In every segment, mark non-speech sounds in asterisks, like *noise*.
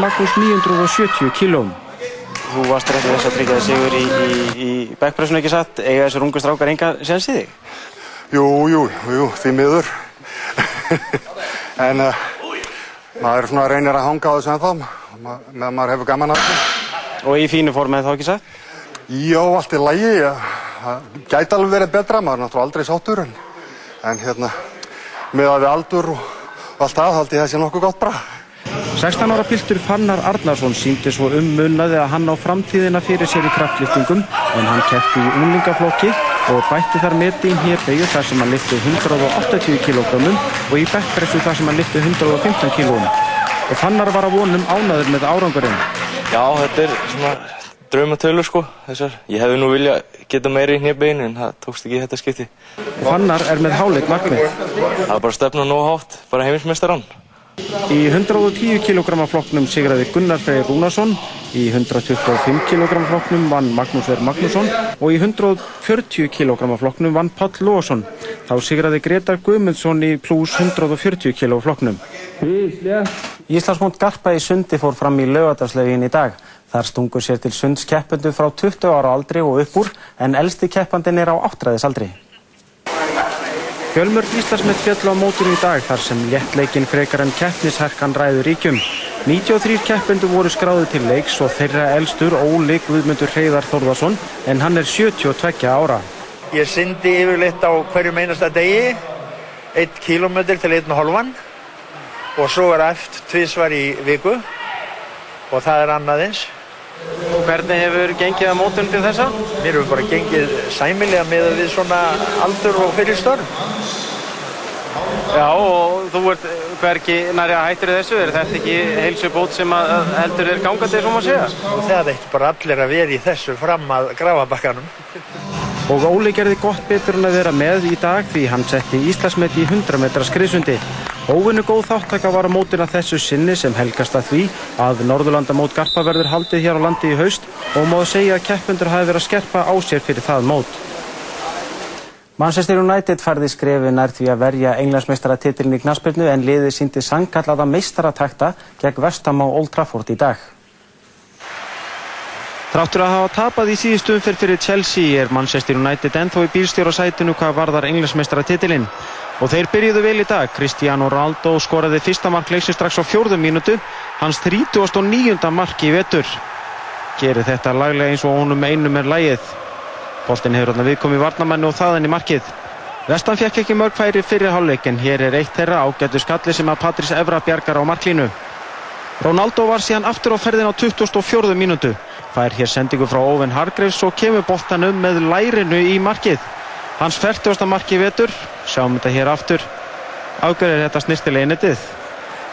mætti Magnús 970 kílóm. Þú varst rétt með þess að tryggja þig sigur í, í, í backpressinu ekki satt. Ega þessar ungu strákar enga séns í þig? Jú, jú, jú, því miður. en uh, maður svona reynir að hanga á þessu ennþá, meðan maður hefur gaman að þessu. Og í fínu formið þá ekki satt? Já, allt er lægi. Það gæti alveg verið betra, maður er náttúrulega aldrei sáttur. En, en hérna, með að við aldur og, allt það, held ég þessi nokkuð gott bara. 16 ára piltur Fannar Arnarsson síndi svo um munnaði að hann á framtíðina fyrir sér í kraftlýftingum en hann kefti í unlingaflokki og bætti þar meti í hérbegju þar sem hann lyfti 180 kg og í backpressu þar sem hann lyfti 115 kg. Og Fannar var að vonum ánaður með árangurinn. Já, þetta er svona draumatölur sko, þessar. Ég hefði nú vilja geta meiri í hérbeginu en það tókst ekki þetta skipti. Fannar er með háleik markmið. Það er bara stefna nóg hátt, bara heiminsmestarann. Í 110 kg flokknum sigraði Gunnar Freyr Rúnarsson, í 125 kg flokknum vann Magnús Verð Magnússon og í 140 kg flokknum vann Páll Lósson. Þá sigraði Gretar Guðmundsson í pluss 140 kg flokknum. Íslandsmónd Garpa í Sundi fór fram í lögadagslegin í dag. Þar stungur sér til sundskeppendu frá 20 ára aldri og upp úr en elsti keppandin er á áttræðisaldri. Fjölmörg Íslandsmið fjöll á mótun í dag þar sem léttleikin frekar en keppnisherkan ræður ríkjum. 93 keppendur voru skráðu til leiks og þeirra elstur Óli Guðmundur Hreiðar Þórðarsson en hann er 72 ára. Ég syndi yfirleitt á hverjum einasta degi, 1 km til 1,5 og svo er aft tvísvar í viku og það er annaðins. Hvernig hefur gengið að mótun til þessa? Mér hefur bara gengið sæmilega með við svona aldur og fyrirstörn. Já, og þú ert hverki næri að hættir þessu, er þetta ekki heilsu bót sem að heldur þér gangandi, sem að segja? Það eitt bara allir að vera í þessu fram að grafabakkanum. Og Óli gerði gott betur en að vera með í dag því hann setti Íslandsmet í 100 metra skriðsundi. Óvinnu góð þáttaka var á mótina þessu sinni sem helgast að því að Norðurlandamót Garpa verður haldið hér á landi í haust og móðu segja að keppundur hafi verið að skerpa á sér fyrir það mót. Manchester United færði skrefi nær því að verja englandsmeistaratitilin í knaspirnu en liðið síndi sangkallaða meistaratakta gegn Vestham á Old Trafford í dag. Þráttur að hafa tapað í síðustu umferð fyrir Chelsea er Manchester United ennþá í bílstjórasætinu hvað varðar englandsmeistaratitilin. Og þeir byrjuðu vel í dag. Cristiano Ronaldo skoraði fyrsta mark leiksins strax á fjórðum mínútu. Hans 39. mark í vetur. Gerir þetta laglega eins og honum einum er lægið. Boltin hefur alltaf viðkomið varnamannu og þaðan í markið. Vestan fekk ekki mörg færi fyrir hálfleik en hér er eitt þeirra ágættu skalli sem að Patrís Evra bjargar á marklínu. Ronaldo var síðan aftur á ferðin á 24. mínútu. Fær hér sendingu frá Owen Hargreaves og kemur boltan um með lærinu í markið. Hans 40. marki vetur, sjáum þetta hér aftur, ágjörður þetta snirtilegi netið.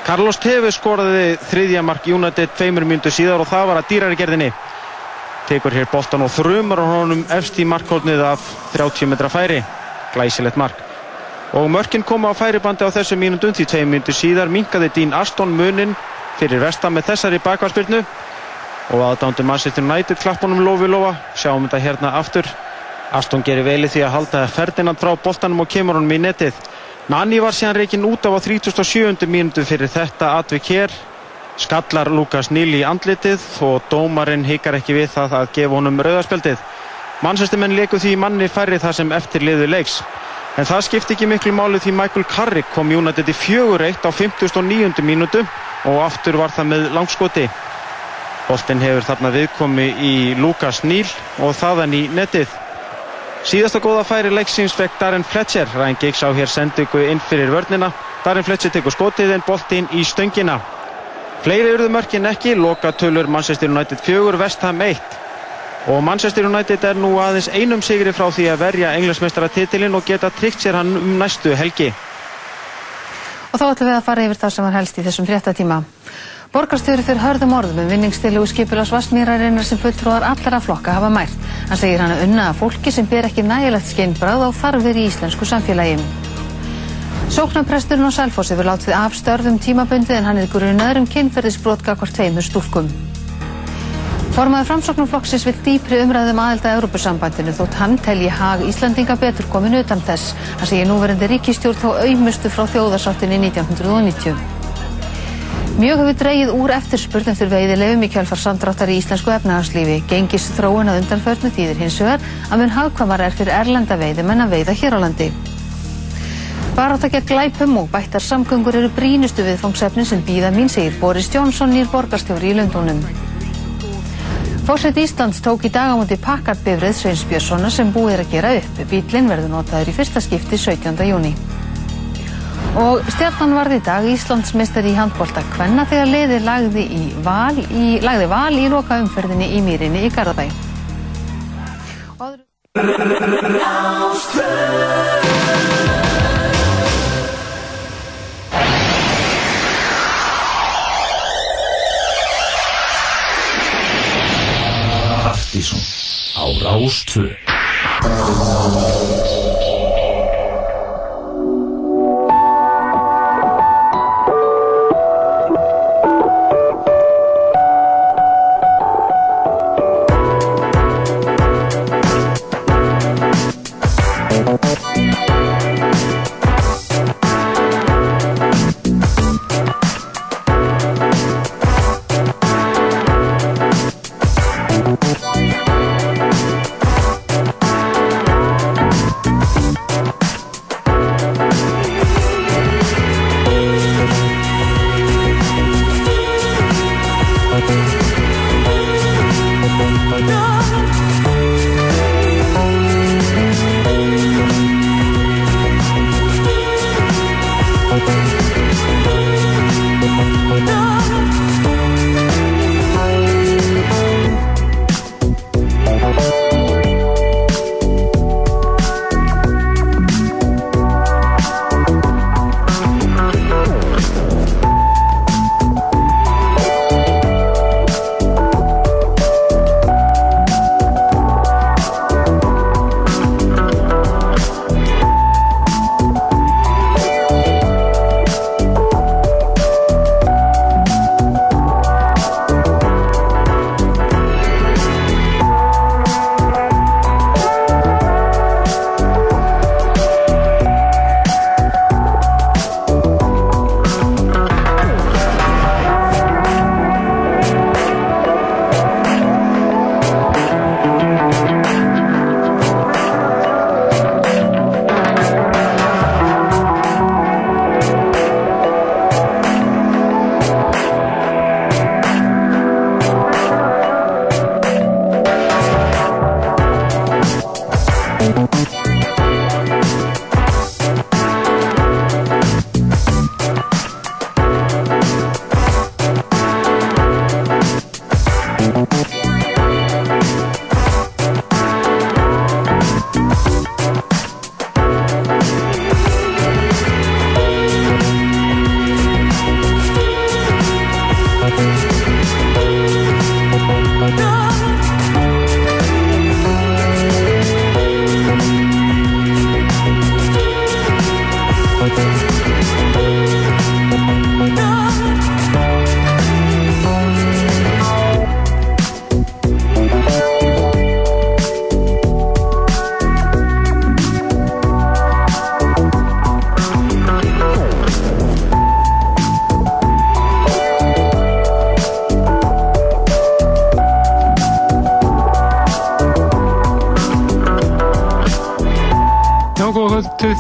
Carlos Tevez skoraði þriðja mark United tveimur mjöndu síðar og það var að dýrar í gerðinni. Tekur hér boltan og þrumar honum efst í markhóldnið af 30 metra færi. Glæsilegt mark. Og mörkinn koma á færibandi á þessu mínundum því tveim mjöndu síðar minkaði Dín Aston munin fyrir vestan með þessari bakvarspilnu. Og aðdándu Manchester United klappunum lofi lofa, sjáum þetta hérna aftur. Aston gerir velið því að halda Ferdinand frá boltanum og kemur honum í netið. Nani var síðan reygin út af á 37. mínútu fyrir þetta atvik hér. Skallar Lukas Níl í andlitið og dómarinn hikar ekki við það að gefa honum rauðarspjöldið. Mannsæstumenn leiku því manni færri það sem eftir liðu leiks. En það skipti ekki miklu máli því Michael Carrick kom United í fjögur eitt á 59. mínútu og aftur var það með langskoti. Boltinn hefur þarna viðkomi í Lukas Níl og þaðan í netið. Síðasta góða færi leiksins fekk Darren Fletcher. Ryan Giggs á hér sendingu inn fyrir vörnina. Darren Fletcher tekur skotið en boltinn í stöngina. Fleiri urðu mörkin ekki, loka tölur Manchester United 4, West Ham 1. Og Manchester United er nú aðeins einum sigri frá því að verja englandsmeistaratitilinn og geta tryggt sér hann um næstu helgi. Og þá ætlum við að fara yfir það sem var helst í þessum fréttatíma. Borgarstjóri fyrir hörðum orðum um vinningstilu og skipilás Vassmýrarinnar sem fulltrúar allra flokka hafa mært. Hann segir hann að unna að fólki sem ber ekki nægilegt skinnbráð á þarfir í íslensku samfélagi. Sóknarpresturinn á Sælfossi vil látið af störfum tímabundið en hann er grunaður um kynferðisbrot gagvart tveimur stúlkum. Formaður framsóknarflokksins vil dýpri umræðum aðelda að Europasambandinu þótt hann telji hag Íslandinga betur komin utan þess. Hann segir núverandi ríkistjórn þó auðmustu frá þjóðarsáttinni 1990. Mjög hefur dreigið úr eftirspurn eftir veiðilegum í kjálfar samdráttar í íslensku efnahagslífi. Gengis þróun að undanförnu þýðir hins vegar að mun hagkvamar er fyrir erlenda veiðimenn að veiða hér á landi. Barátakja glæpum og bættar samgöngur eru brínustu viðfangsefnin sem býða mín, segir Boris Johnson nýr borgarstjóri í Lundunum. Fórsett Íslands tók í dag á móti pakkarbifrið Sveins Björnssonar sem búið er að gera upp. Bílinn verður notaður í fyrsta skipti 17. júni. Og Stjarnan varði í dag Íslandsmeistari í handbólta kvenna þegar leiði lagði, lagði val í loka umferðinni í Mýrinni í Garðabæ. Partíson á Rástvö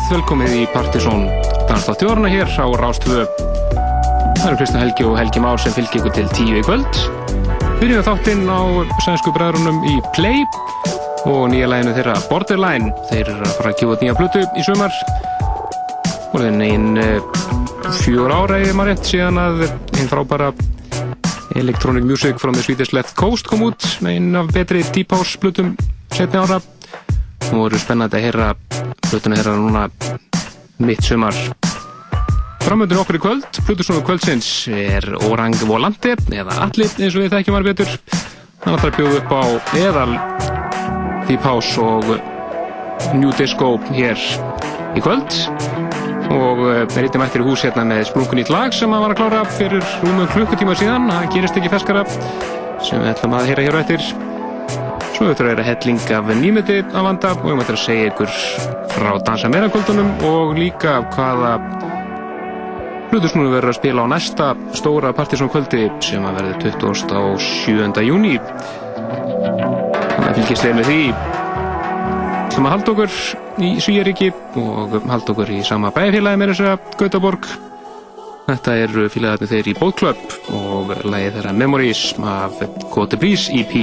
velkomið í Partisón Danstátt jórna hér á Rástvö. Það eru Kristján Helgi og Helgi Már sem fylgir ykkur til tíu í kvöld. Byrjum þáttinn á sænsku bræðrunum í Play og nýja læginu þeirra Borderline. Þeir eru að fara að kjóða nýja plötu í sumar. Og það er neginn fjör ára eða maður rétt síðan að einn frábæra Electronic Music from the Swedish Left Coast kom út með einn af betri Deep House plötum setni ára. Nú eru spennandi að heyra plötuna þeirra núna mitt sumar. Framöndun okkur í kvöld, Plutusnóðu kvöldsins er Orang Volante eða Allir eins og við þekkjum var betur. Ætlar að bjóða upp á eðal Deep House og New Disco hér í kvöld og er eitthvað mættir í hús hérna með splungun í lag sem hann var að klára fyrir rúmum klukkutíma síðan, það gerist ekki feskara sem við ætlum að heyra hér á eftir Svo þetta er að helling af nýmyndi að vanda og ég mætti að segja ykkur frá Dansa meira kvöldunum og líka hvaða Hlutusnúðu verður að spila á næsta stóra Partíson kvöldi sem að verður 27. júni. Þannig að fylgjast þeir með því. Það maður halda okkur í Svíjaríki og halda okkur í sama bæfélagi með þess að Gautaborg. Þetta eru félagarnir þeir í Bótklöpp og lægið þeirra Memories af Côte Brise EP.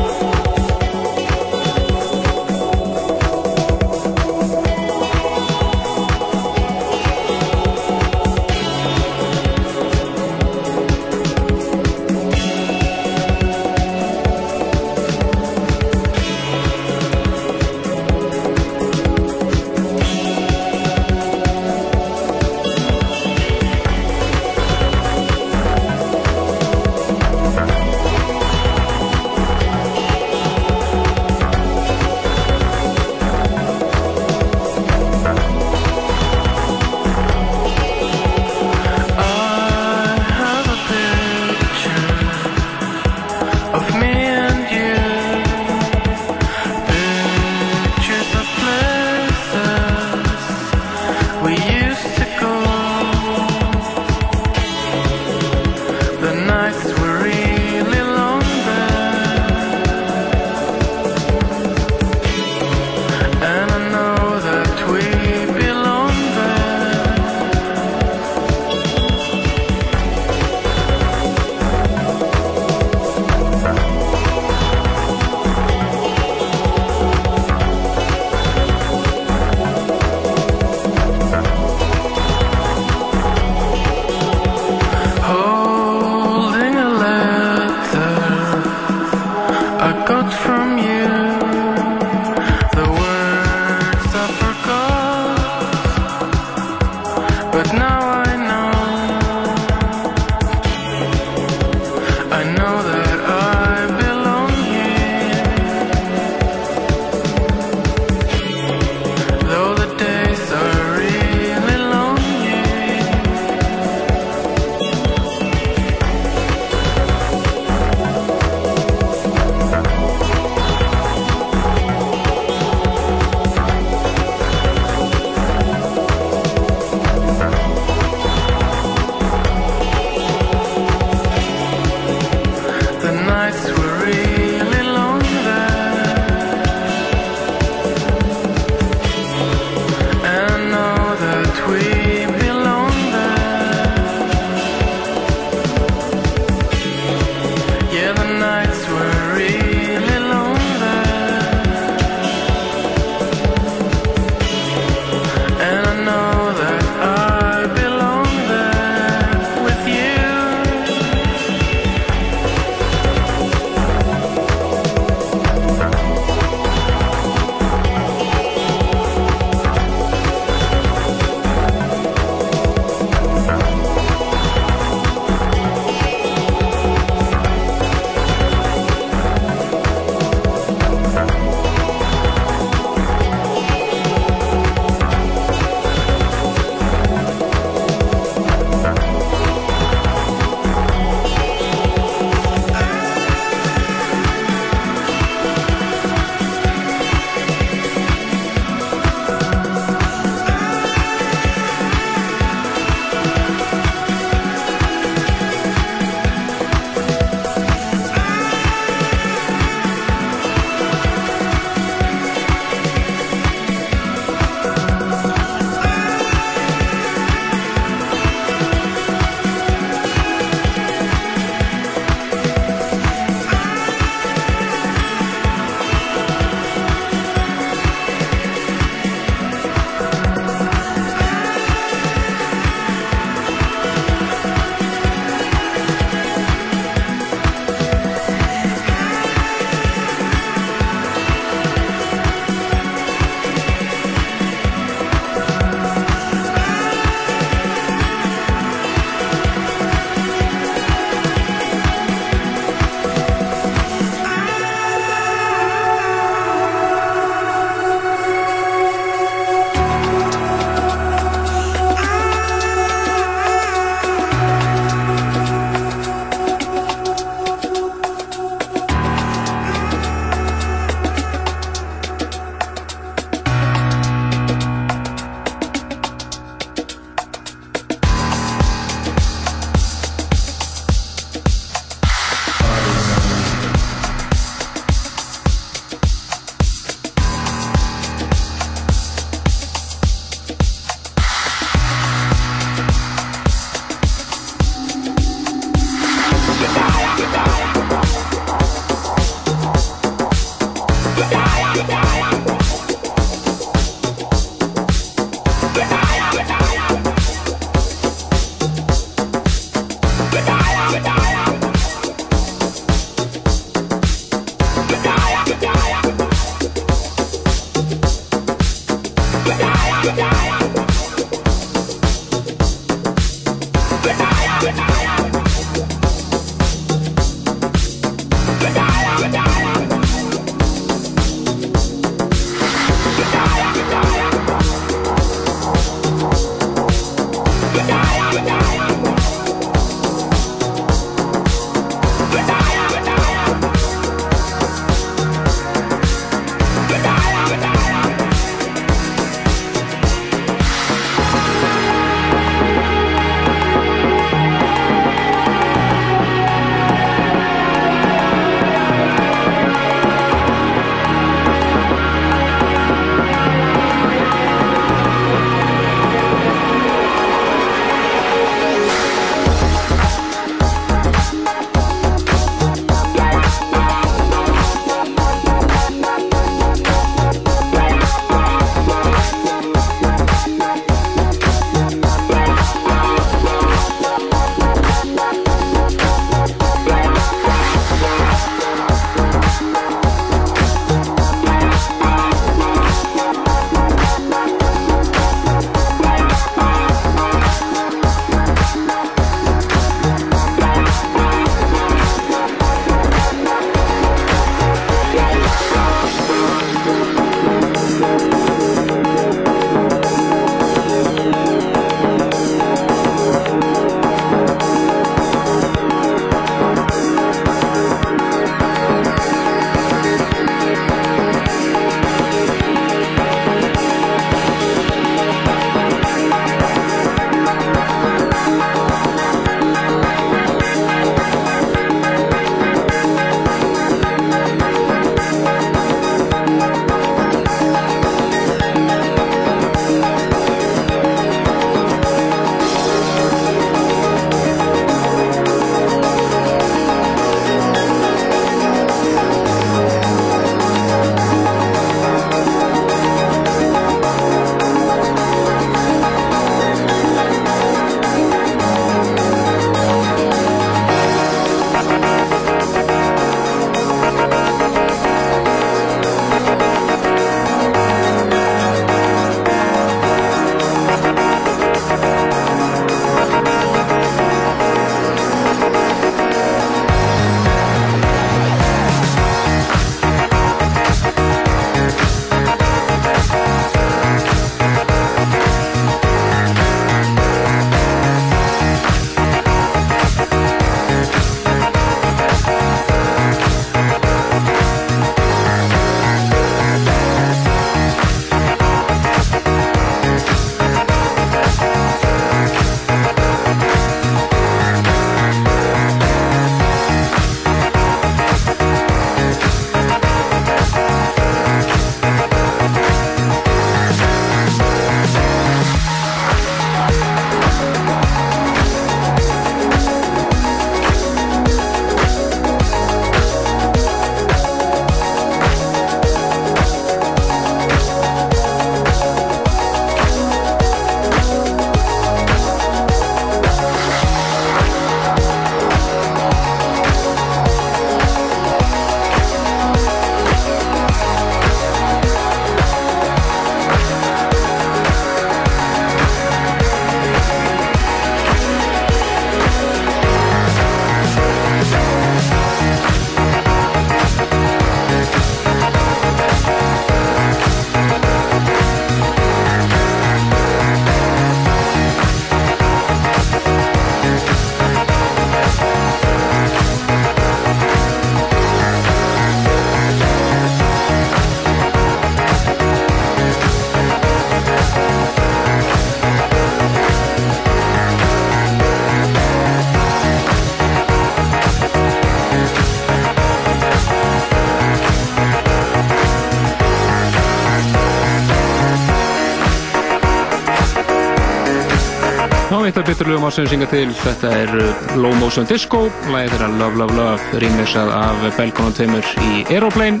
Eitt af biturlegum ásum synga til. Þetta er uh, Low Motion Disco læðið þeirra Love Love Love remixað af Belkonum 2 í Aeroplane.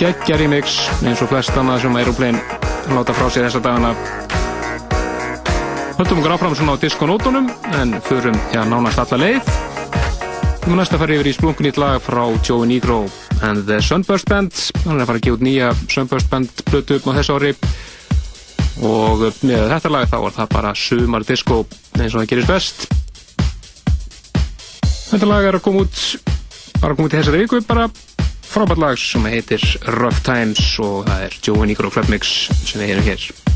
Geggja remix eins og flest annað sem Aeroplane láta frá sér þessa dagana. Höldum okkur áfram svona á diskonótonum en förum hjá nánast alla leið. Við múum næst að fara yfir í splunkunýtt lag frá Joey Negro and the Sunburst Band. Hann er að fara að gefa út nýja Sunburst Band blötu upp á þessu ári og með þetta lag þá var það bara sumar disco eins og það gerist best. Þetta lag er að koma út bara að koma út í þessari viku bara frábært lag sem heitir Rough Times og það er Joey Negro Club Mix sem við heyrum hér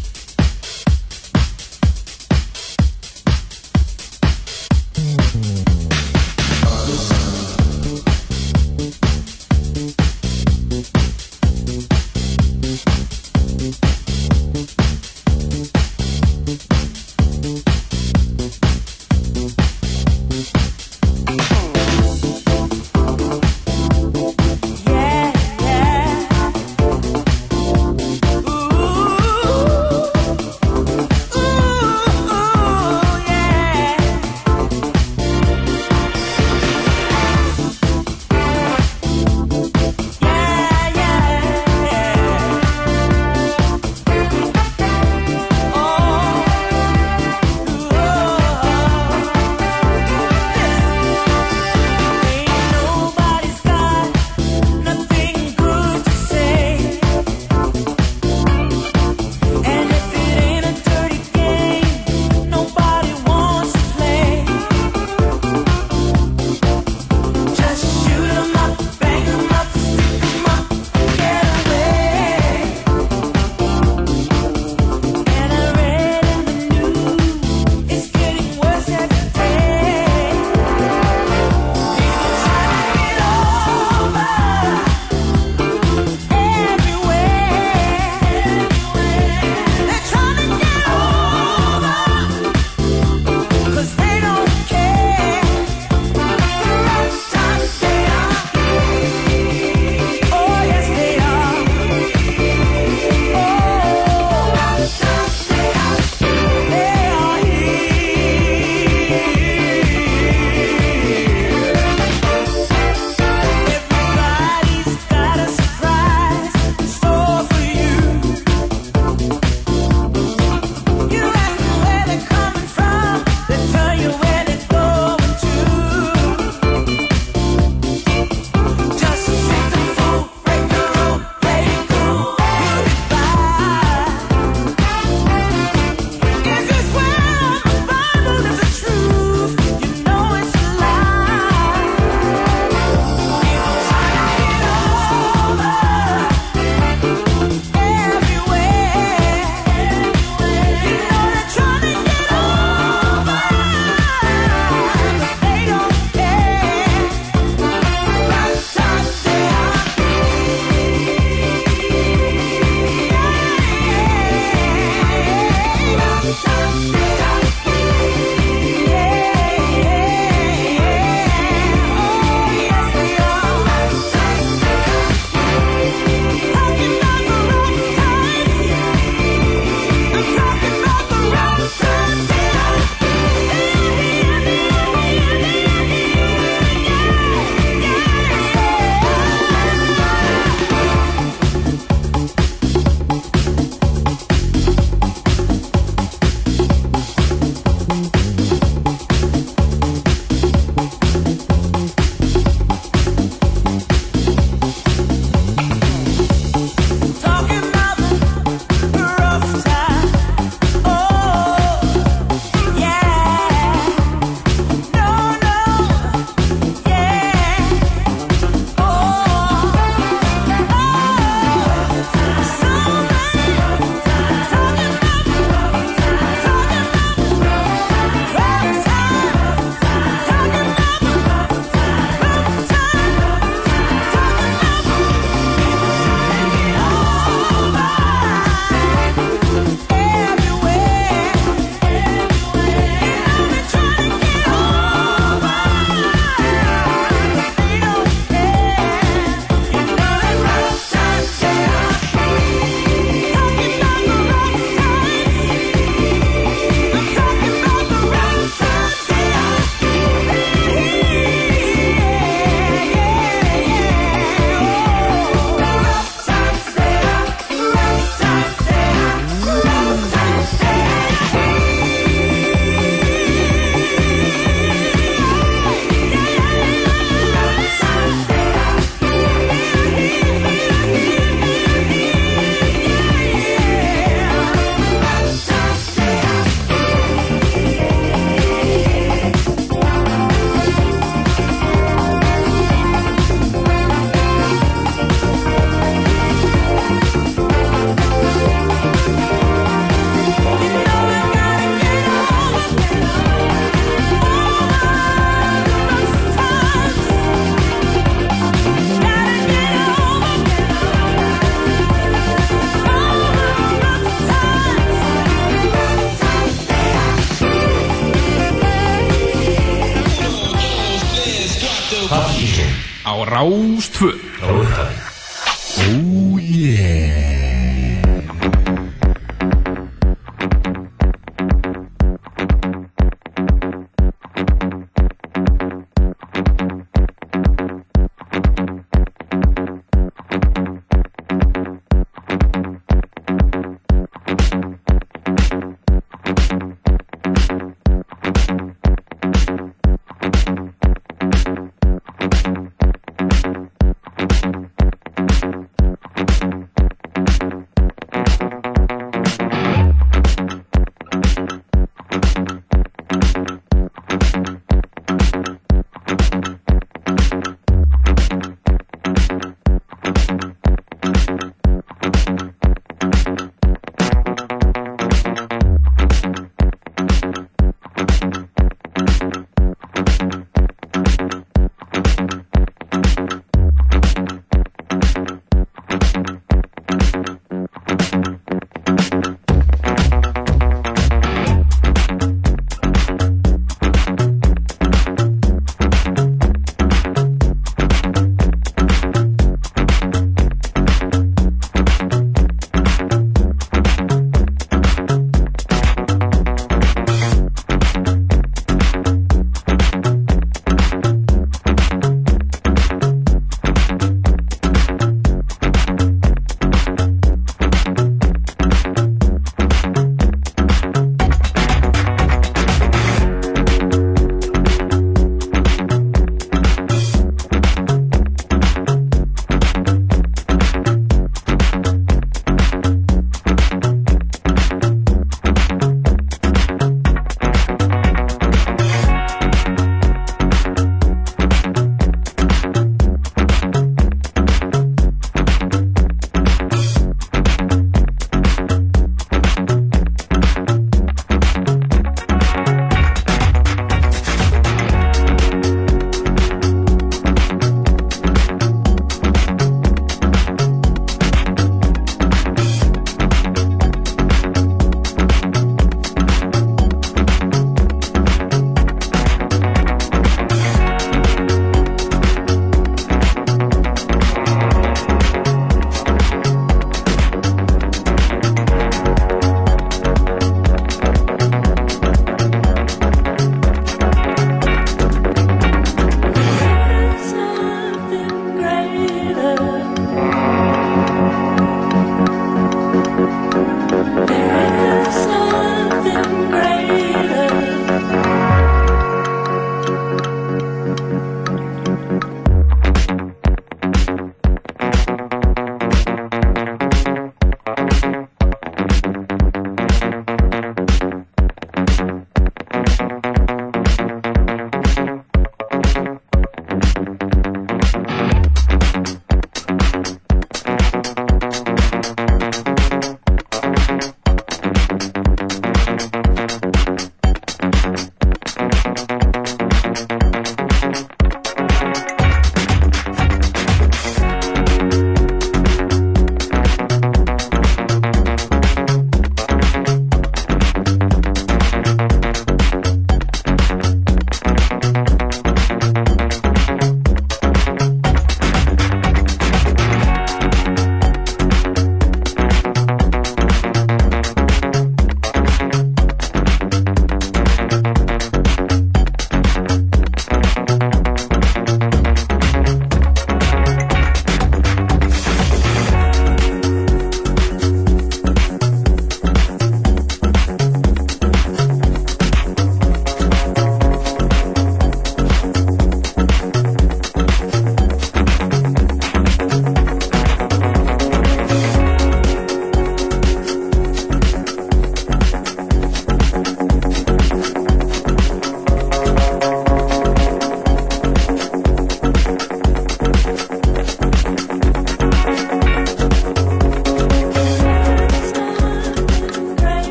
Rás 2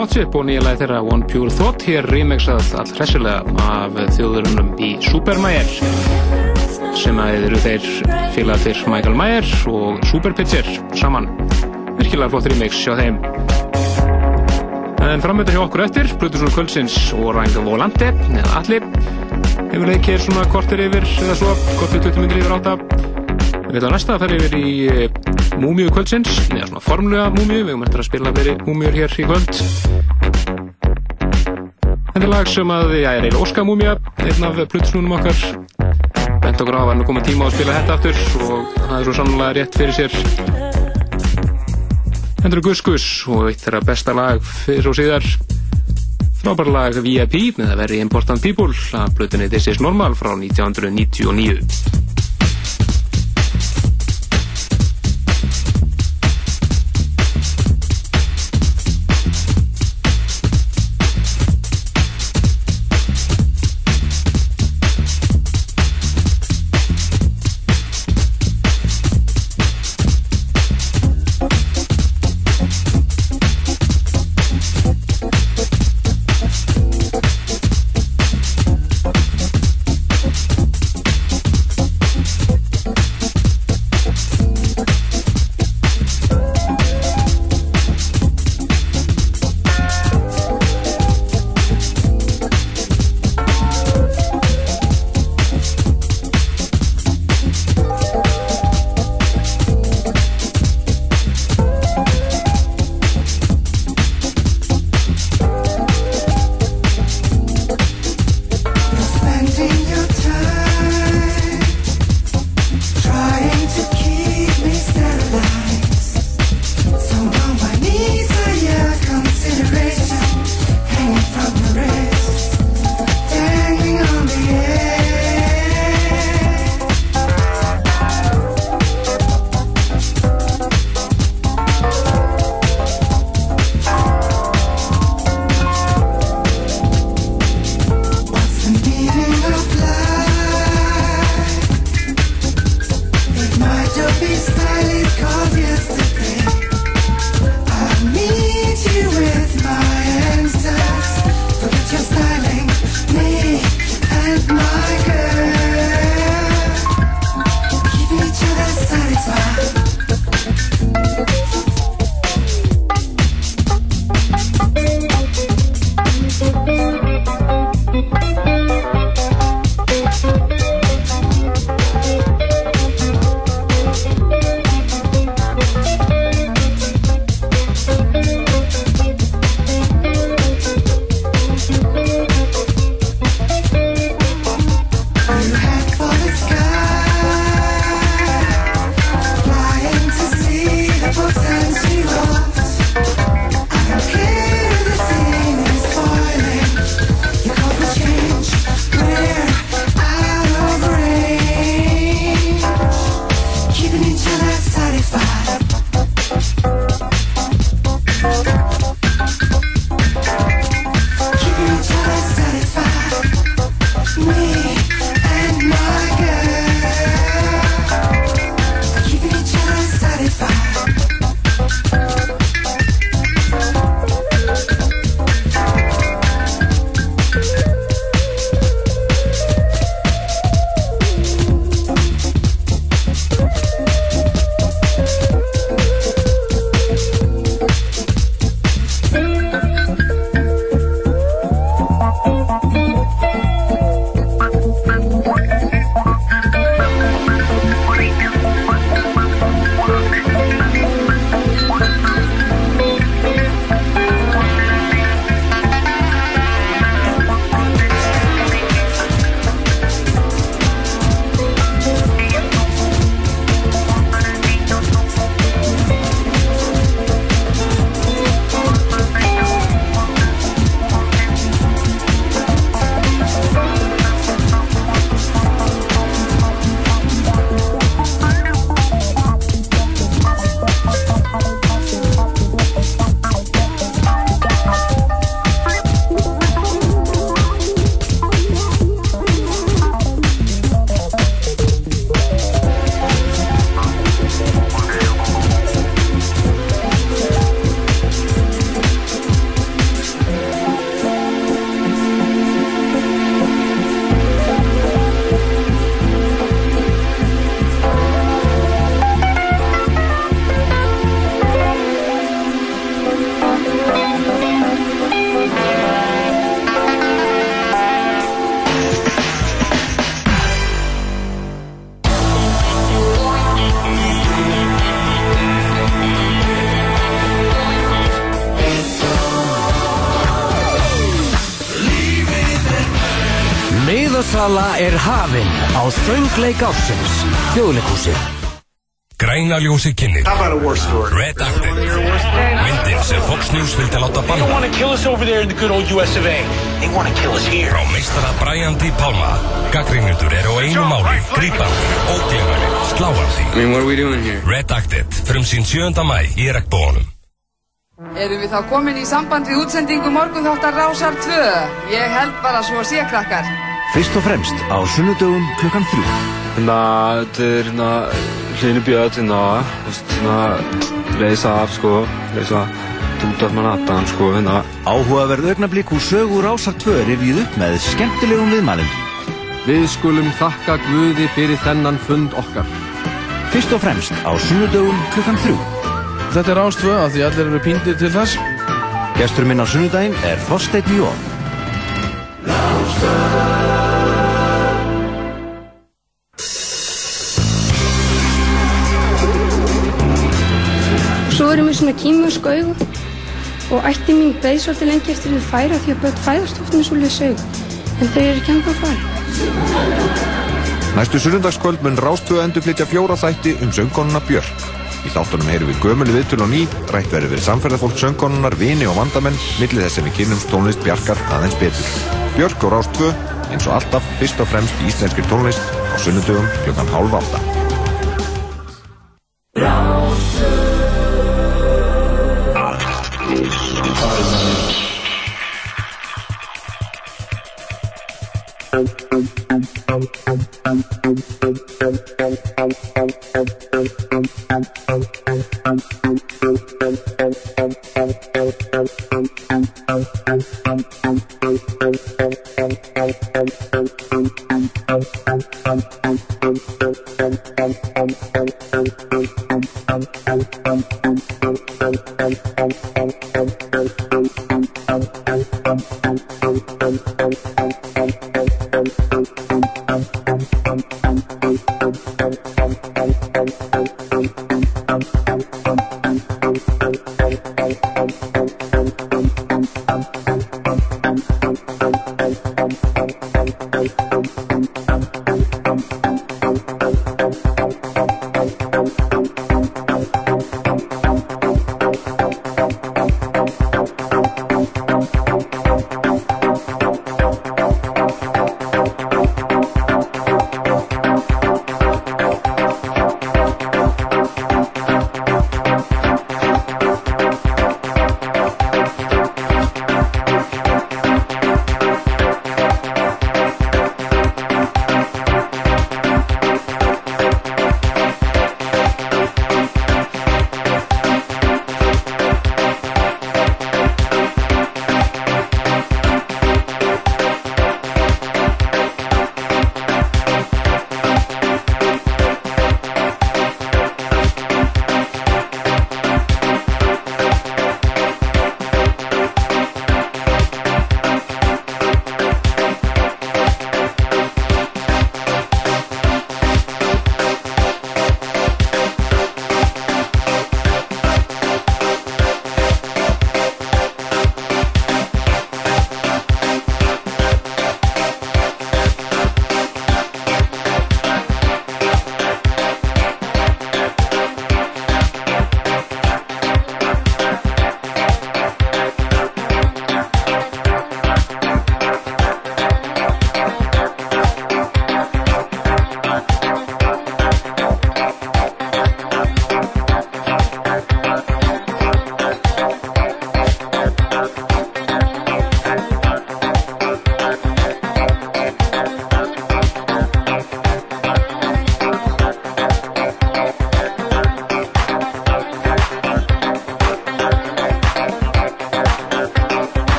þetta Hot Chip og nýja lagi þeirra One Pure Thought hér remixað all hressilega af þjóðurinnum í Supermayer sem að eru þeir félagattir Michael Mayer og Superpitcher saman. Virkilega flott remix hjá þeim. En framönda hjá okkur eftir Plutusur Kvöldsins og Ranga Volante eða Alli hefur leikir svona kortir yfir eða svo kortir 20 minnir yfir átta við ætlum næsta að ferja yfir í Múmiu kvöldsins, neða svona formlega Múmiu, við höfum eftir að spila verið Múmiur hér í kvöld. Þetta er lag sem að, já, er eiginlega Óska Múmia, einn af plutusnúnum okkar. Bent okkur á að var nú komið tíma á að spila þetta aftur og það er svo sannlega rétt fyrir sér. Hendur Gus Gus og eitt þeirra besta lag fyrir og síðar. Frábær lag VIP með að veri Important People að plutunni This is Normal frá 1999. hafinn á þöngleik ársins. Þjóðleikúsið. Græna ljósi kynir Red Acted Myndin sem Fox News vildi láta banna Frá meistara Brian D. Palma Gaggrínundur eru á einu máli Grípandi, óglefari, sláandi I mean, what are we doing here? Red Acted Frum sín 7. mæ í regnbóðunum Erum við þá komin í samband við útsendingu morgun þáttar Rásar 2? Ég held bara svo sé krakkar. Fyrst og fremst á sunnudögum klukkan þrjú. Hérna, þetta er hérna hlýnu björn, hérna, þú veist, hérna, leysa af, sko, leysa út af manhattan, sko, hérna. Áhugaverð augnablík úr sögur Rásar 2 rifið upp með skemmtilegum viðmælum. Við skulum þakka Guði fyrir þennan fund okkar. Fyrst og fremst á sunnudögum klukkan þrjú. Þetta er ástvö af því allir eru píndir til þess. Gestur minn á sunnudaginn er Þorsteinn Jón. Svo erum við svona kýmursk augu og ætti mín beið svolítið lengi eftir þau færa því að börn fæðast oft með svolítið sög en þau eru ekki ennþá fara. Næstu sunnundagskvöld mun Rástvö endur flytja fjóra þætti um söngkonuna Björk. Í þáttunum heyrum við gömuli viðtölu og ný, rætt verður við samferðarfólk söngkonunar, vini og vandamenn, millið þess sem við kynnum tónlist Bjarkar aðeins betur. Björk og Rástvö, eins og alltaf, fyrst og fremst í íslenskir tónlist á sunnundugum klukkan hálf átta.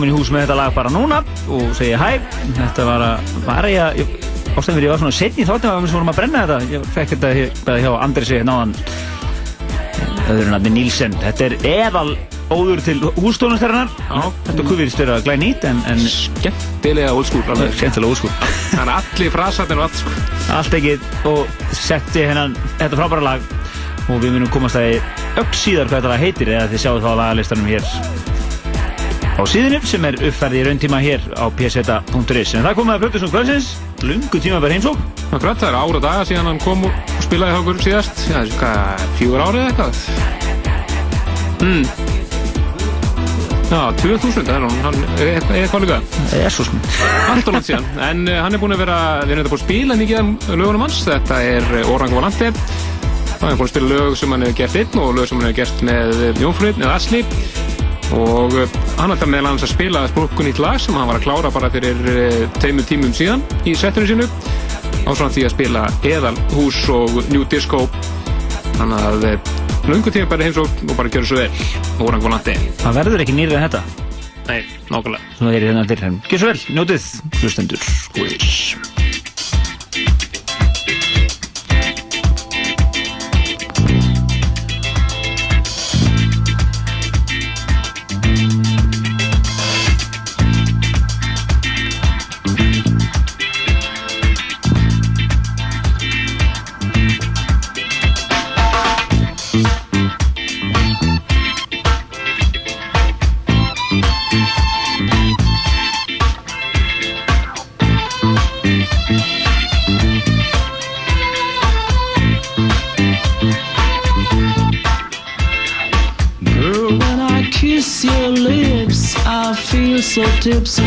Komin í hús með þetta lag bara núna og segi hæ, þetta var að bara ég að, ástæðum fyrir ég var svona setni þáttum að við vorum að brenna þetta, ég fekk þetta hér, hjá Andrisi náðan öðru nafni Nílsen, þetta er eðal óður til hústónustæranar þetta kuvist er að glæði nýtt en, en skemmtilega óskúl skemmtilega óskúl *laughs* þannig að allir frasatinn og allt sko. Allt ekkið og setti hennan þetta frábæra lag. Og við munum komast að öll síðar hvað þetta heitir eða þið sjáu þá að lagalistanum hér á síðunum sem er uppfærði í rauntíma hér á pseta.is en það komið að Plötusnum kvöldsins. Lungu tíma verið heimsók Það er það ára daga síðan hann kom og spilaði okkur síðast. Já, fjögur árið eitthvað? Mm. Já, 2000, það er hann, hann er eitthvað- eitthvað líka? Jesus Allt og langt síðan, *laughs* en hann er búinn að vera við erum þetta búin að spila mikið af lögunum hans. Þetta er Orang Volante hann er búinn að spila lög sem hann hefur gert einn og lög sem hann hefur gert með Jónfröðin eða Asli. Og hann ætla meðal hans að spila sprukku nýtt lag sem hann var að klára bara fyrir uh, tveimur tímum síðan í settunum sínu. Á svona því að spila Eðal Hús og New Disco. Þannig að uh, lungu tíma bara heims og, og bara gjöra svo vel. Orang Volante það verður ekki nýrið en þetta. Nei, nákvæmlega. Svo er hérna til hérna Gjör svo vel, njótið, hlustendur tips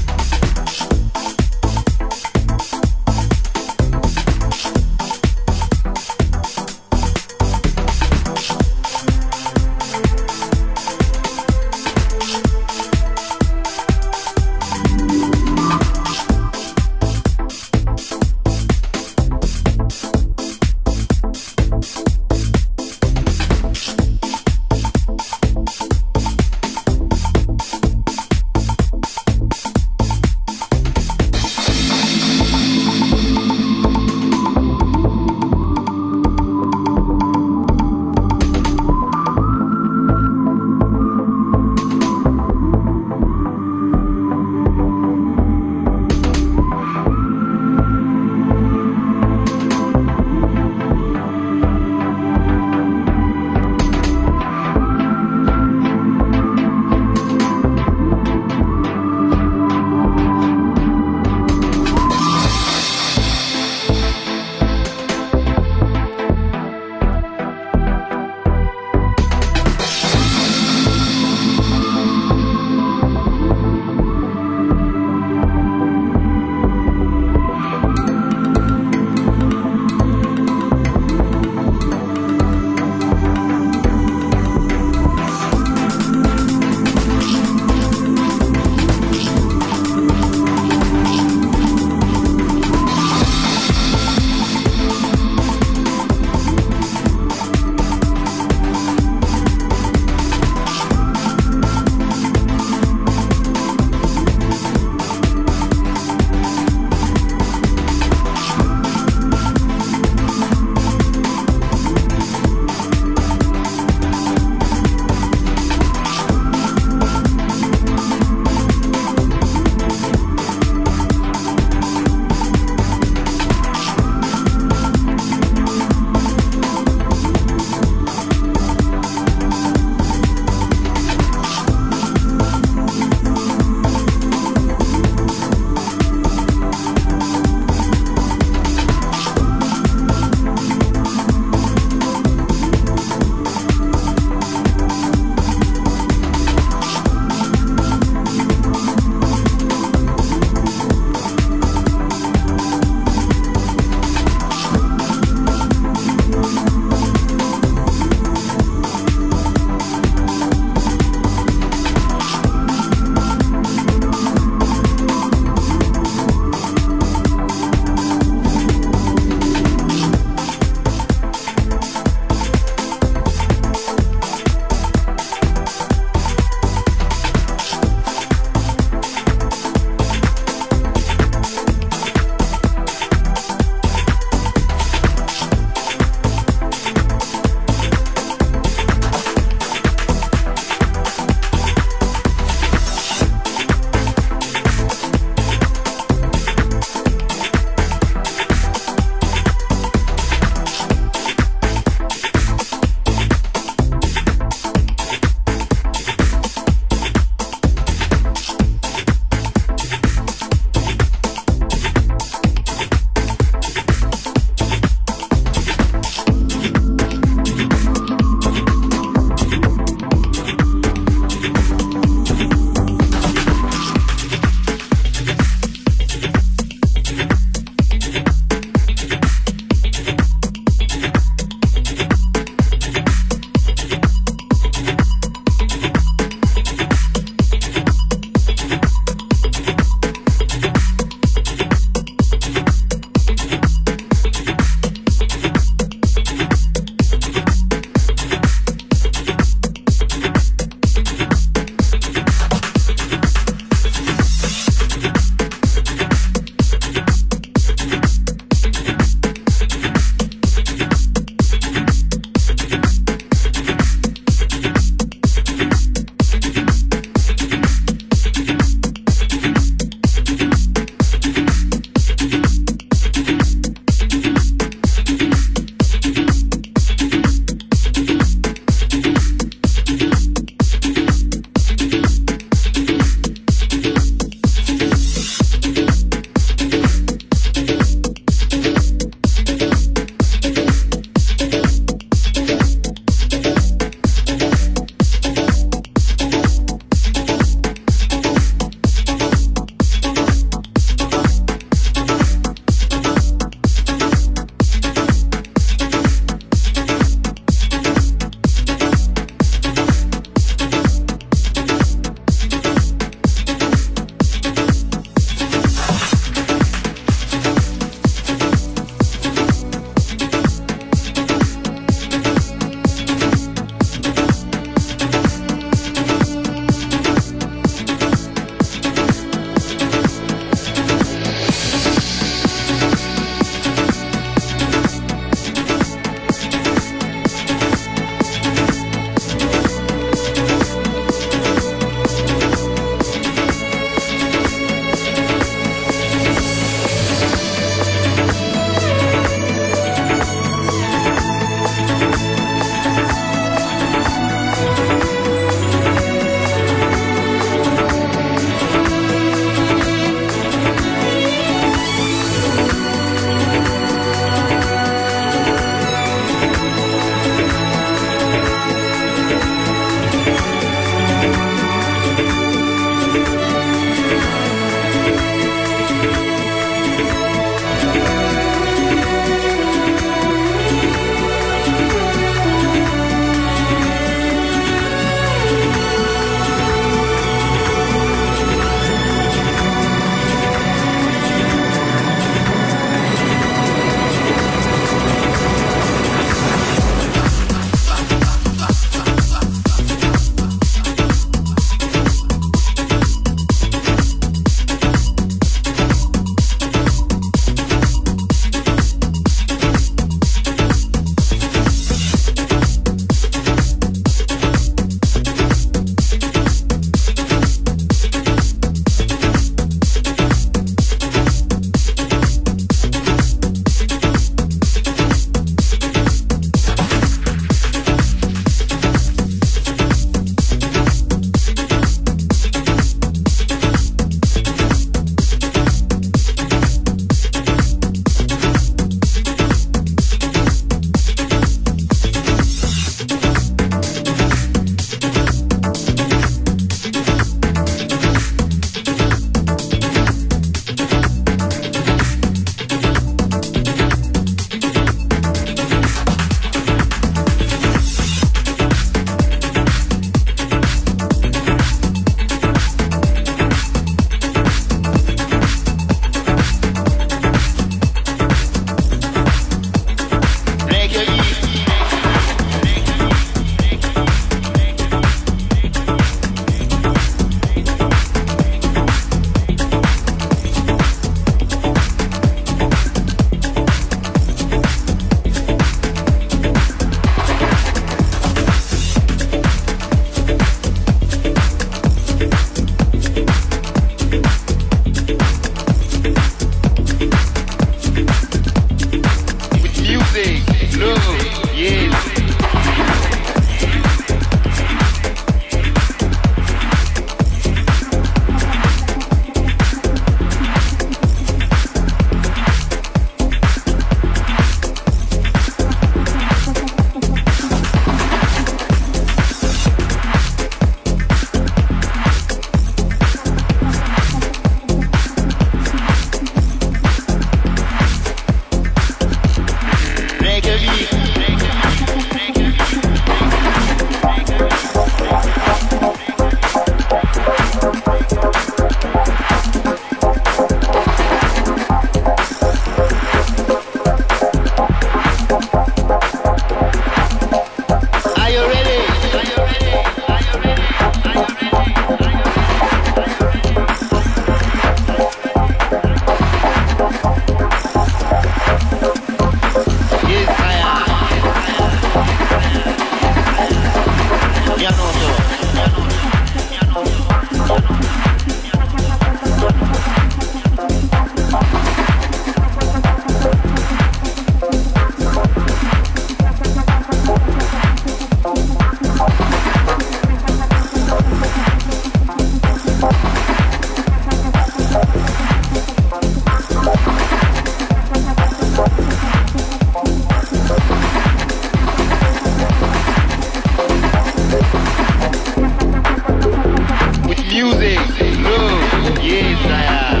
yes, I am.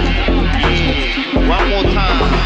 Yeah. One more time.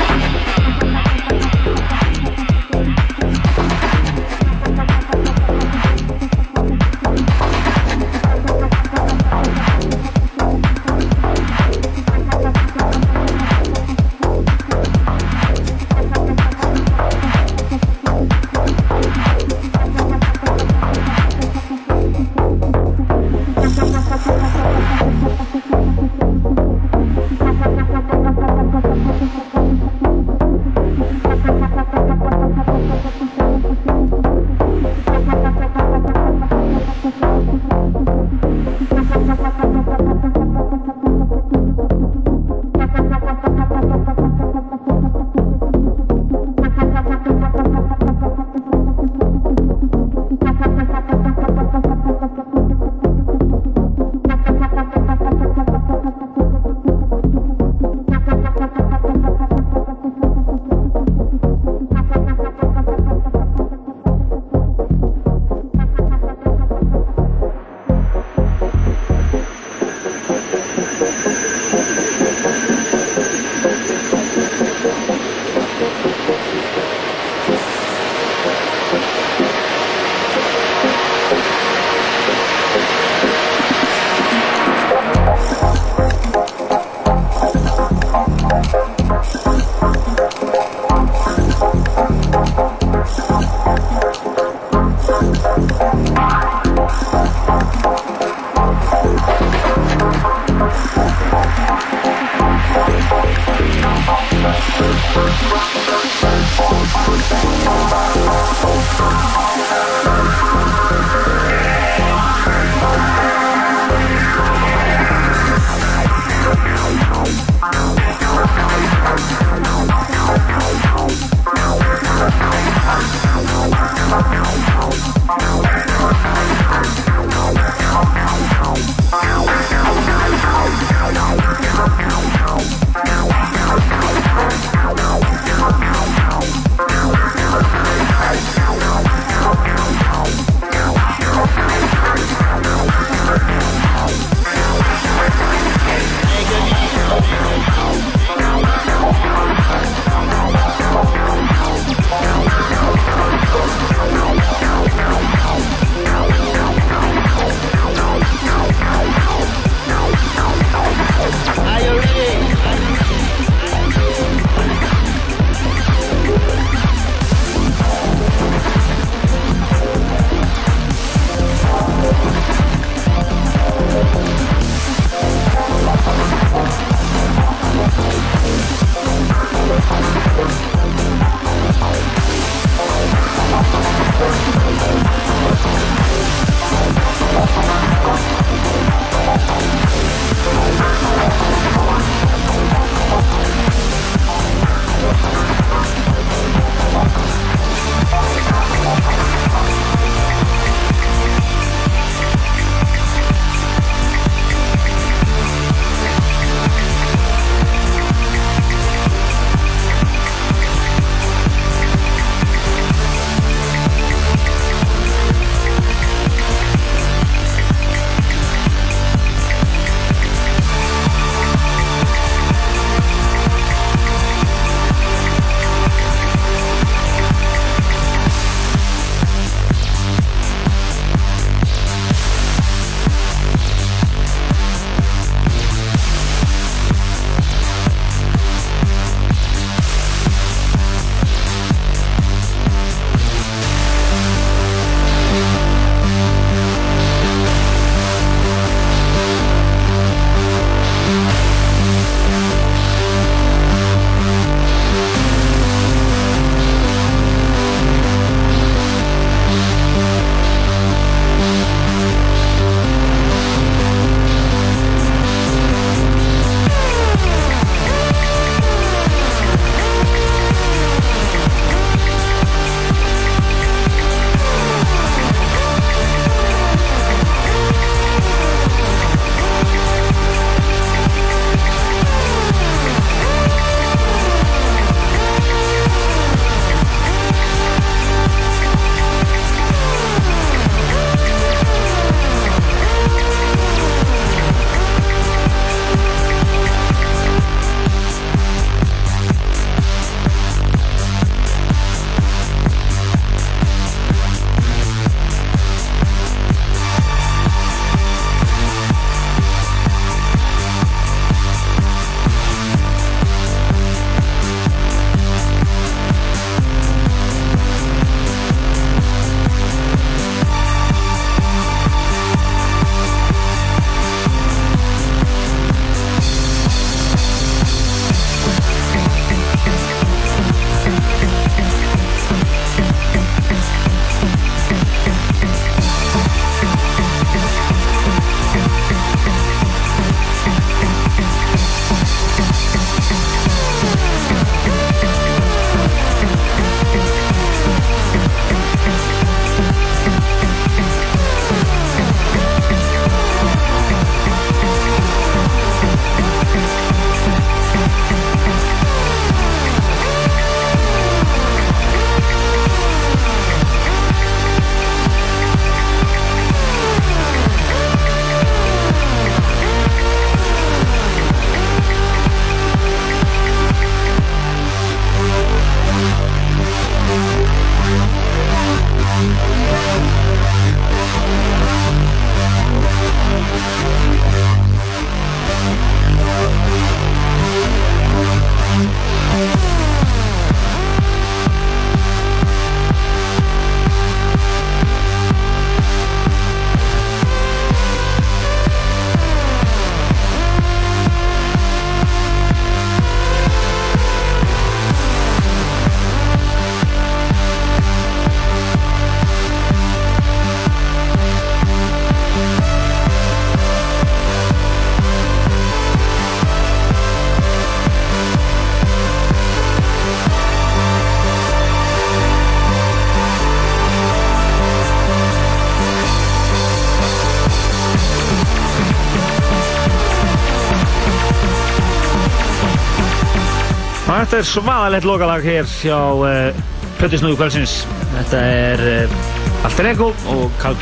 Þetta er svaðalegt lokalag hér hjá uh, Plötusnúðu kvöldsins. Þetta er uh, Alter Ego og Carl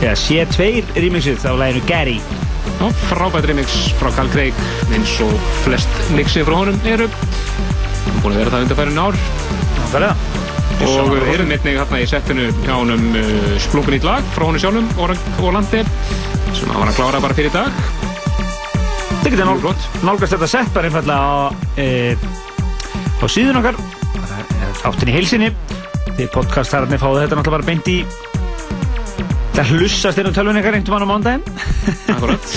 ja, C2 remixið á læginu Gary. Já, frábært remix frá Carl Craig eins og flest mixið frá honum eru. Það er búin að vera það undarfærin ár. Nákvæmlega. Og við erum einnig hérna í settinu hjá honum uh, splunkunýtt lag frá honum sjálfum, Orang og Landi, sem hann var að klára bara fyrir í dag. Getur nál, nálgast þetta sett bara einfallega á, e, á síðun okkar, áttin í heilsinni. Þið podcastararnir fáðu þetta náttúrulega bara beint í það hlussast inn á tölvunni ykkar einhvern mann á mándaginn. Akkurat. *laughs*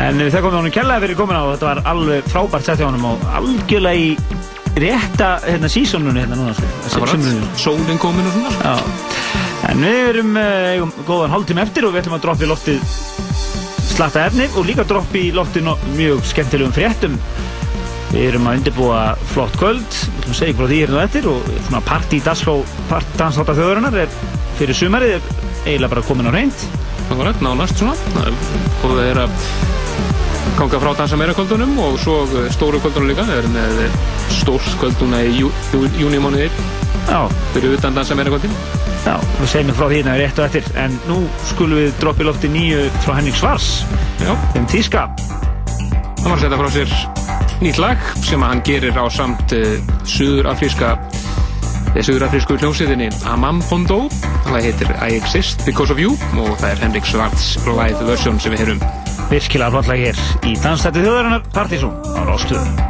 En við þakkum honum kærlega fyrir komin á og þetta var alveg frábært sett hjá honum og algjörlega í rétta hérna sísónunni hérna núna. Sko. Sólinn komin og svona. Já. En við erum uh, góðan hálftíma eftir og við ætlum að droppa í loftið slatta efni og líka droppa í loftið mjög skemmtilegum fréttum. Við erum að undirbúa flott kvöld, við að segja hvað því hérna eftir og svona partí dansláta þjóðurinnar er fyrir sumarið er eiginlega bara komin á reynd. Akkurat, nánast svona. Og það er að ganga frá dansa meira kvöldunum og svo stóru kvöldunum líka. Við erum með stórs kvölduna í jú, jú, júnimánuði. Já. Fyrir utan dansa meira kvöldin. Já, við segjum frá því hérna rétt og eftir. En nú skulum við droppa í lofti nýju frá Henning Svars. Já. Um tíska. Hann var að setja frá sér nýtt lag sem hann gerir á samt uh, suðurafríska eða suðurafrísku hljómsveitinni Amam Pondo. Það heitir I Exist Because of You og það er Henrik Svarts live version sem við heyrum. Virkilega flott lag hér í Dansstætti þjóðarinnar Partizón á Rástöðu.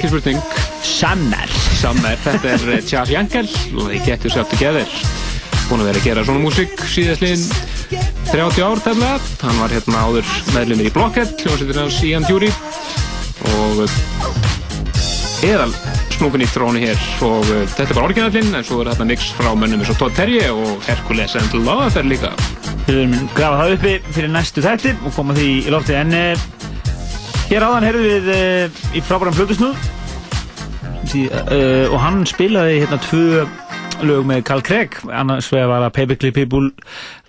ekki spurning Sammer Sammer, þetta er eh, Charles Jankel og ég getur sátt að geða þér búin að vera að gera svona músík síðastliðin 30 ár tefna hann var hérna áður meðlumir í Blockhead hljómsveitir hans Ian Dury og eh, eðal snúpin í tróni hér. Og eh, þetta er bara orginallinn en svo er þetta mix frá mönnum eins og Todd Terje og Hercules and Love er líka. Við verðum að grafa það uppi fyrir næstu þætti og koma því í lóftið en hér áðan herðum við í frábæram flutusnúð því, uh, og hann spilaði hérna tvö lög með Carl Craig. Annars vegar var það Paperclip People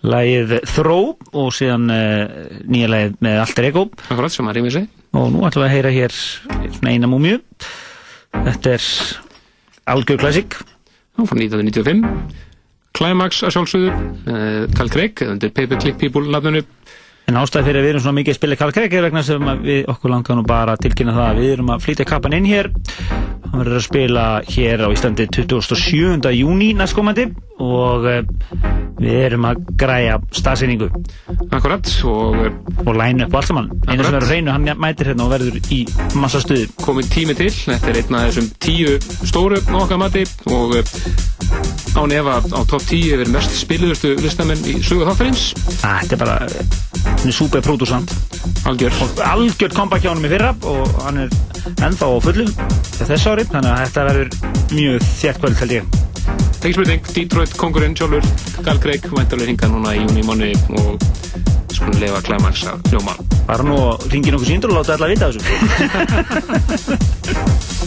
lagið Throw og síðan uh, nýja lagið með Alter Ego. Akkurat, sem að rýmið sig og nú ætlum við að heyra hér svona eina múmju þetta er algjör klassik Hún frá 1995 Climax að sjálfsögðu uh, Carl Craig, undir Paperclip People nafnunu En ástæði fyrir að við erum svona mikið að spila er vegna sem við okkur langar nú bara að tilkynna það að við erum að flytja kappan inn hér. Hann verður að spila hér á Íslandi 27. júni næstkomandi og eh, við erum að græja staðsynningu Akkurat og, og læna upp og allt saman. Einu sem verður reynu, hann mætir hérna og verður í massa stuði Komið tími til, þetta er einn af þessum tíu stóru okkar mati og eh, án ef að á topp 10 er mest spiluðustu listamenn í sögu þáttarins. Þetta er bara, hann er súper pródúsant. Algjör. Og algjört comeback hjá hann í fyrra og hann er ennþá á fullu þess ári, þannig að þetta verður mjög þjætt kvöld held ég. Ekki spurning, Detroit kongurinn sjálfur Carl Craig væntalega hingað núna í júni mánu og skulum lefa Climax að hljóma. Bara nú og ringið nokkuð síndur og láta alla vita þessu *laughs*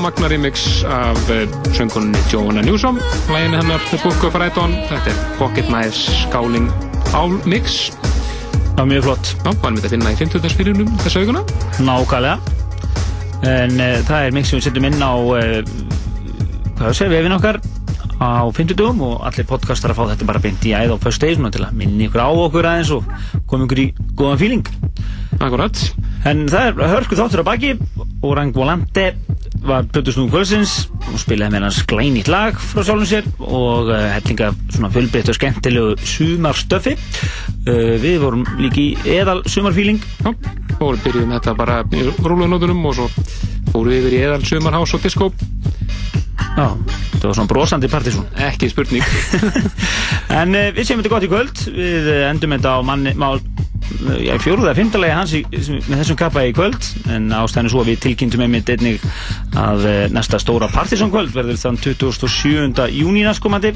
magna remix af uh, söngunni Joanna Newsom. Læginu hennar The Book of Raidon þetta er Pocket Knives Skáling Ál mix. Það var mjög flott. Já, varum við að finna í 50. spilunum þessa auguna Nákvæmlega. En uh, það er mix sem við setjum inn á uh, hvað það segja, vefin okkar á 50 dögum og allir podcastar að fá þetta bara beint í æð á first day svona til að minni ykkur á okkur aðeins og koma ykkur í góðan feeling. Akkurat. En það er hörku þáttur að baki og Rang Volante var Plutusnúðum kvölsins og spilaði með hans glænýtt lag frá sjálfum sér og uh, hellinga svona fullbreytt og skemmtilegu sumarstöfi uh, Við vorum líki í eðal sumarfíling og byrjuðum þetta bara í rúluðnótunum og svo fórum við yfir í eðal sumarhás og disco. Já, þetta var svona brosandi partísón Ekki spurning. *laughs* En uh, við séum þetta gott í kvöld. Við endum þetta á manni mál fjóruða, fymtalegi hans í, með þessum kappa í kvöld en ástæðan er svo að við tilkynntum einmitt einnig að uh, næsta stóra Partisan kvöld verður þann 27. júni næstkomandi.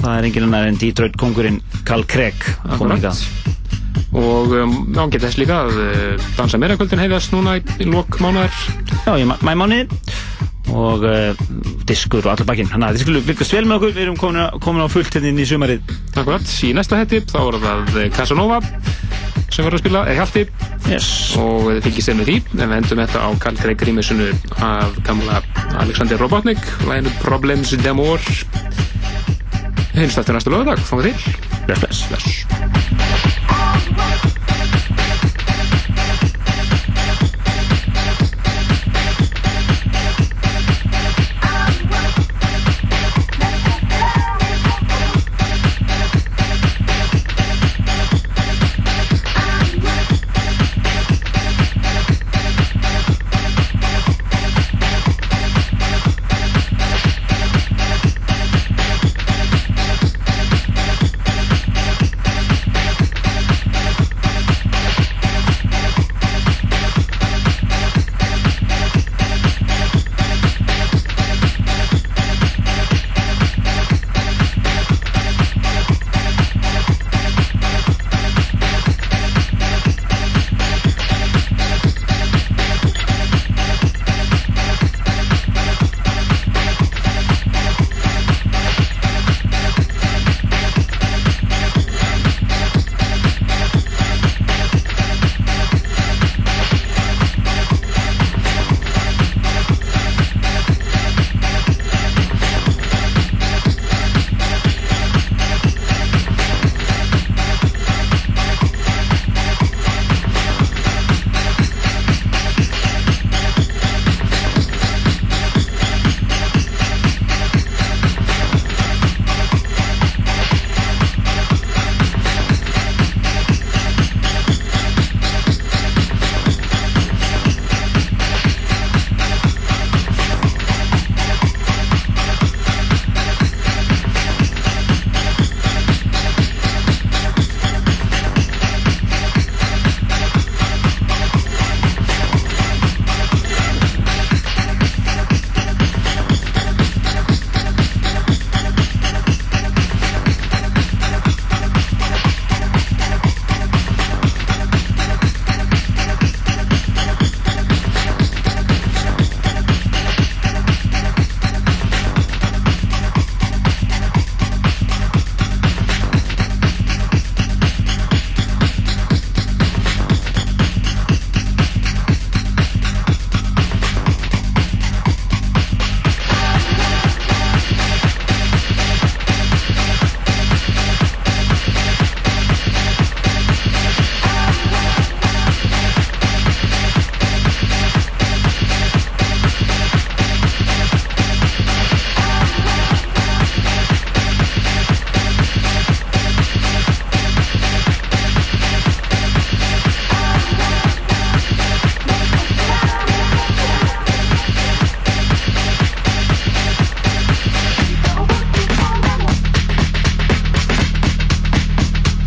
Það er enginn annar en Detroit kongurinn Carl Craig og um, ágætt þess líka að uh, dansa meira kvöldin hefðast núna í, mánuðar Já, í mæmáni og uh, diskur og allir bakinn. Þannig að þið skulum fylgast vel með okkur. Við erum komin, á- komin á fullt hérna í sumarið. Akkurat, í næsta hætti þá er það eh, Casanova sem verður að spila, eða Hjalti. Yes. og þið fylgist þeim með því. En við endum þetta á Karl Craig Grímesunu af gamla Alexander Robotnik læginu Problems d'Amour Hinst eftir næsta lögadag, fáið til. Bless, bless, bless